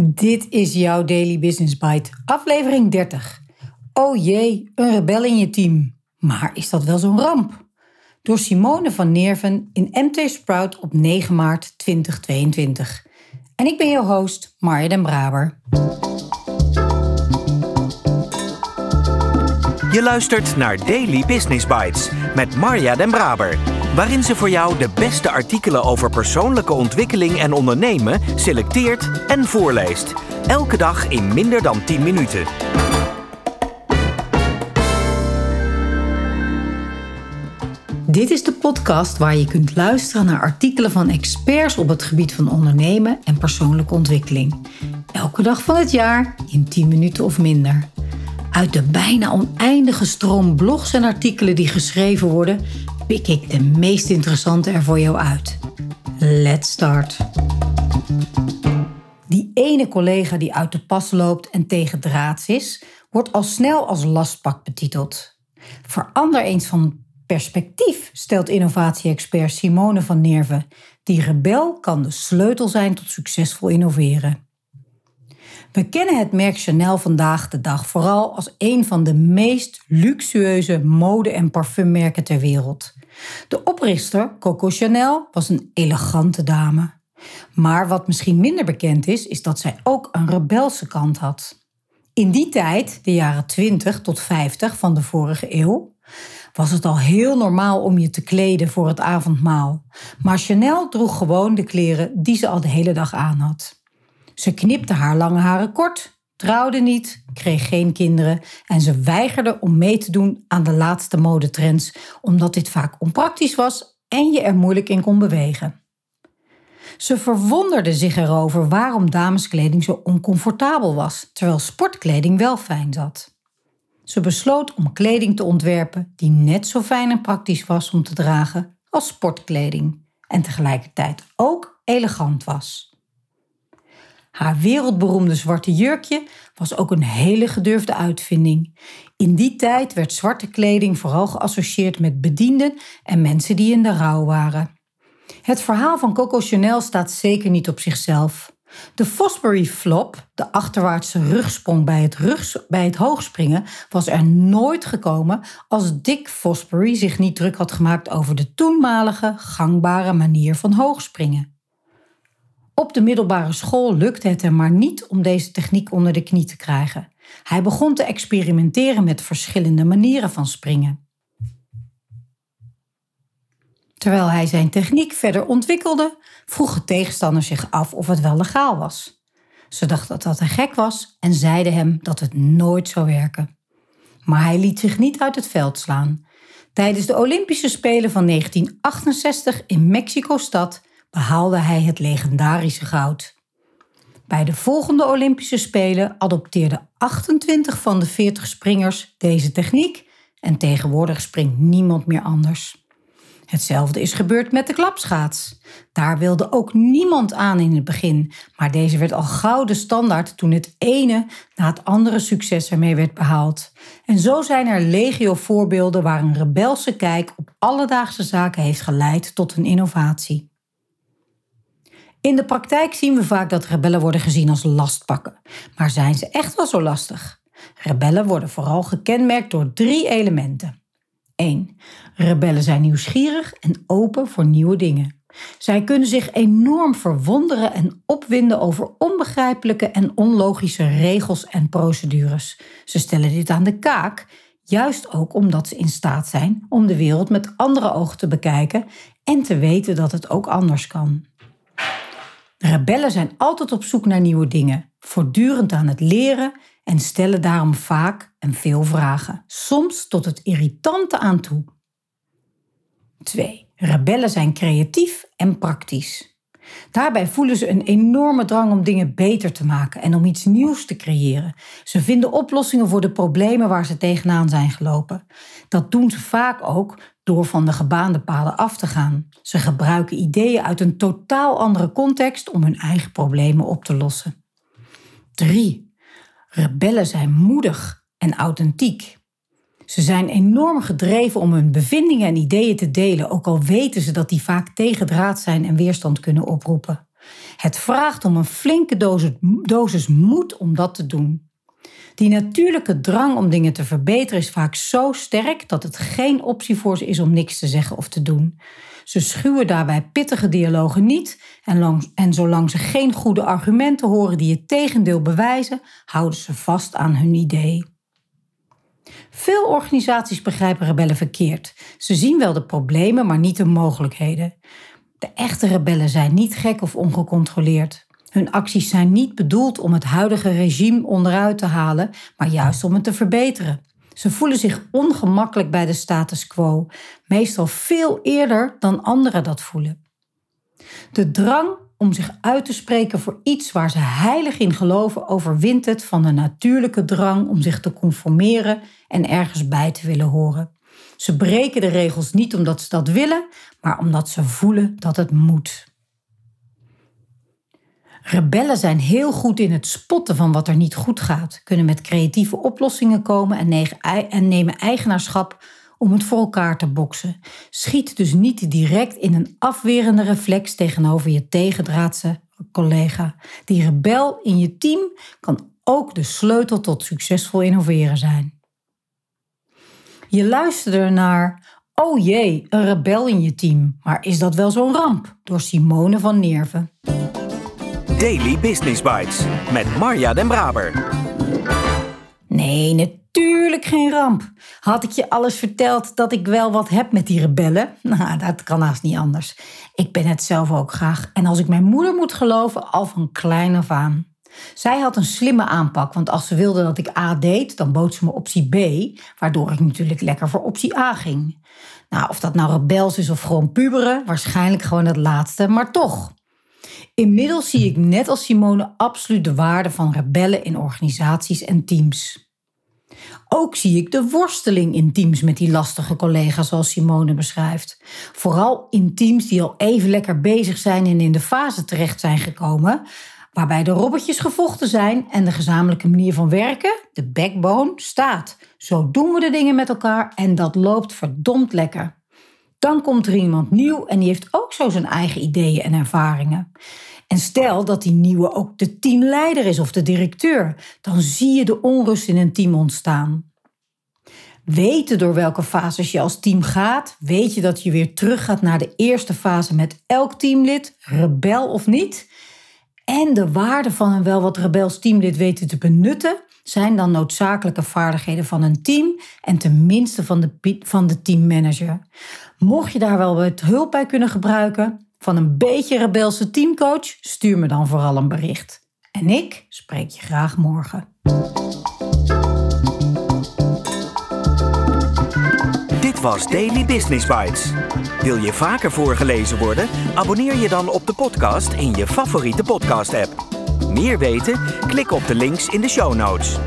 Dit is jouw Daily Business Bite, aflevering 30. Oh jee, een rebel in je team. Maar is dat wel zo'n ramp? Door Simone van Neerven in MT Sprout op 9 maart 2022. En ik ben jouw host, Marja den Braber. Je luistert naar Daily Business Bites met Marja den Braber waarin ze voor jou de beste artikelen over persoonlijke ontwikkeling en ondernemen selecteert en voorleest. Elke dag in minder dan 10 minuten. Dit is de podcast waar je kunt luisteren naar artikelen van experts op het gebied van ondernemen en persoonlijke ontwikkeling. Elke dag van het jaar in 10 minuten of minder. Uit de bijna oneindige stroom blogs en artikelen die geschreven worden, pik ik de meest interessante er voor jou uit. Let's start. Die ene collega die uit de pas loopt en tegen draads is, wordt al snel als lastpak betiteld. Verander eens van perspectief, stelt innovatie-expert Simone van Nerven. Die rebel kan de sleutel zijn tot succesvol innoveren. We kennen het merk Chanel vandaag de dag vooral als een van de meest luxueuze mode- en parfummerken ter wereld. De oprichter, Coco Chanel, was een elegante dame. Maar wat misschien minder bekend is, is dat zij ook een rebelse kant had. In die tijd, de jaren 20 tot 50 van de vorige eeuw, was het al heel normaal om je te kleden voor het avondmaal. Maar Chanel droeg gewoon de kleren die ze al de hele dag aan had. Ze knipte haar lange haren kort, trouwde niet, kreeg geen kinderen en ze weigerde om mee te doen aan de laatste modetrends, omdat dit vaak onpraktisch was en je er moeilijk in kon bewegen. Ze verwonderde zich erover waarom dameskleding zo oncomfortabel was, terwijl sportkleding wel fijn zat. Ze besloot om kleding te ontwerpen die net zo fijn en praktisch was om te dragen als sportkleding en tegelijkertijd ook elegant was. Haar wereldberoemde zwarte jurkje was ook een hele gedurfde uitvinding. In die tijd werd zwarte kleding vooral geassocieerd met bedienden en mensen die in de rouw waren. Het verhaal van Coco Chanel staat zeker niet op zichzelf. De Fosbury Flop, de achterwaartse rugsprong bij het, bij het hoogspringen, was er nooit gekomen als Dick Fosbury zich niet druk had gemaakt over de toenmalige gangbare manier van hoogspringen. Op de middelbare school lukte het hem maar niet om deze techniek onder de knie te krijgen. Hij begon te experimenteren met verschillende manieren van springen. Terwijl hij zijn techniek verder ontwikkelde, vroegen tegenstanders zich af of het wel legaal was. Ze dachten dat hij gek was en zeiden hem dat het nooit zou werken. Maar hij liet zich niet uit het veld slaan. Tijdens de Olympische Spelen van 1968 in Mexico-stad behaalde hij het legendarische goud. Bij de volgende Olympische Spelen adopteerden 28 van de 40 springers deze techniek en tegenwoordig springt niemand meer anders. Hetzelfde is gebeurd met de klapschaats. Daar wilde ook niemand aan in het begin, maar deze werd al gouden standaard toen het ene na het andere succes ermee werd behaald. En zo zijn er legio voorbeelden waar een rebelse kijk op alledaagse zaken heeft geleid tot een innovatie. In de praktijk zien we vaak dat rebellen worden gezien als lastpakken. Maar zijn ze echt wel zo lastig? Rebellen worden vooral gekenmerkt door drie elementen. 1. Rebellen zijn nieuwsgierig en open voor nieuwe dingen. Zij kunnen zich enorm verwonderen en opwinden over onbegrijpelijke en onlogische regels en procedures. Ze stellen dit aan de kaak, juist ook omdat ze in staat zijn om de wereld met andere ogen te bekijken en te weten dat het ook anders kan. Rebellen zijn altijd op zoek naar nieuwe dingen, voortdurend aan het leren en stellen daarom vaak en veel vragen, soms tot het irritante aan toe. 2. Rebellen zijn creatief en praktisch. Daarbij voelen ze een enorme drang om dingen beter te maken en om iets nieuws te creëren. Ze vinden oplossingen voor de problemen waar ze tegenaan zijn gelopen. Dat doen ze vaak ook door van de gebaande paden af te gaan. Ze gebruiken ideeën uit een totaal andere context om hun eigen problemen op te lossen. 3. Rebellen zijn moedig en authentiek. Ze zijn enorm gedreven om hun bevindingen en ideeën te delen, ook al weten ze dat die vaak tegendraad zijn en weerstand kunnen oproepen. Het vraagt om een flinke dosis, moed om dat te doen. Die natuurlijke drang om dingen te verbeteren is vaak zo sterk dat het geen optie voor ze is om niks te zeggen of te doen. Ze schuwen daarbij pittige dialogen niet en, en zolang ze geen goede argumenten horen die het tegendeel bewijzen, houden ze vast aan hun idee. Veel organisaties begrijpen rebellen verkeerd. Ze zien wel de problemen, maar niet de mogelijkheden. De echte rebellen zijn niet gek of ongecontroleerd. Hun acties zijn niet bedoeld om het huidige regime onderuit te halen, maar juist om het te verbeteren. Ze voelen zich ongemakkelijk bij de status quo, meestal veel eerder dan anderen dat voelen. De drang om zich uit te spreken voor iets waar ze heilig in geloven overwint het van de natuurlijke drang om zich te conformeren en ergens bij te willen horen. Ze breken de regels niet omdat ze dat willen, maar omdat ze voelen dat het moet. Rebellen zijn heel goed in het spotten van wat er niet goed gaat, kunnen met creatieve oplossingen komen en nemen eigenaarschap om het voor elkaar te boksen. Schiet dus niet direct in een afwerende reflex tegenover je tegendraadse collega. Die rebel in je team kan ook de sleutel tot succesvol innoveren zijn. Je luisterde naar Oh jee, een rebel in je team. Maar is dat wel zo'n ramp? Door Simone van Nerven. Daily Business Bites met Marja Den Braber. Nee, natuurlijk geen ramp. Had ik je alles verteld dat ik wel wat heb met die rebellen? Nou, dat kan haast niet anders. Ik ben het zelf ook graag. En als ik mijn moeder moet geloven, al van klein af aan. Zij had een slimme aanpak, want als ze wilde dat ik A deed, dan bood ze me optie B, waardoor ik natuurlijk lekker voor optie A ging. Nou, of dat nou rebels is of gewoon puberen, waarschijnlijk gewoon het laatste, maar toch. Inmiddels zie ik net als Simone absoluut de waarde van rebellen in organisaties en teams. Ook zie ik de worsteling in teams met die lastige collega's zoals Simone beschrijft. Vooral in teams die al even lekker bezig zijn en in de fase terecht zijn gekomen waarbij de robbertjes gevochten zijn en de gezamenlijke manier van werken, de backbone, staat. Zo doen we de dingen met elkaar en dat loopt verdomd lekker. Dan komt er iemand nieuw en die heeft ook zo zijn eigen ideeën en ervaringen. En stel dat die nieuwe ook de teamleider is of de directeur, dan zie je de onrust in een team ontstaan. Weten door welke fases je als team gaat, weet je dat je weer teruggaat naar de eerste fase met elk teamlid, rebel of niet, en de waarde van een wel wat rebels teamlid weten te benutten, zijn dan noodzakelijke vaardigheden van een team en tenminste van de, van de teammanager. Mocht je daar wel wat hulp bij kunnen gebruiken van een beetje rebelse teamcoach, stuur me dan vooral een bericht. En ik spreek je graag morgen. Dit was Daily Business Bites. Wil je vaker voorgelezen worden? Abonneer je dan op de podcast in je favoriete podcast-app. Meer weten? Klik op de links in de show notes.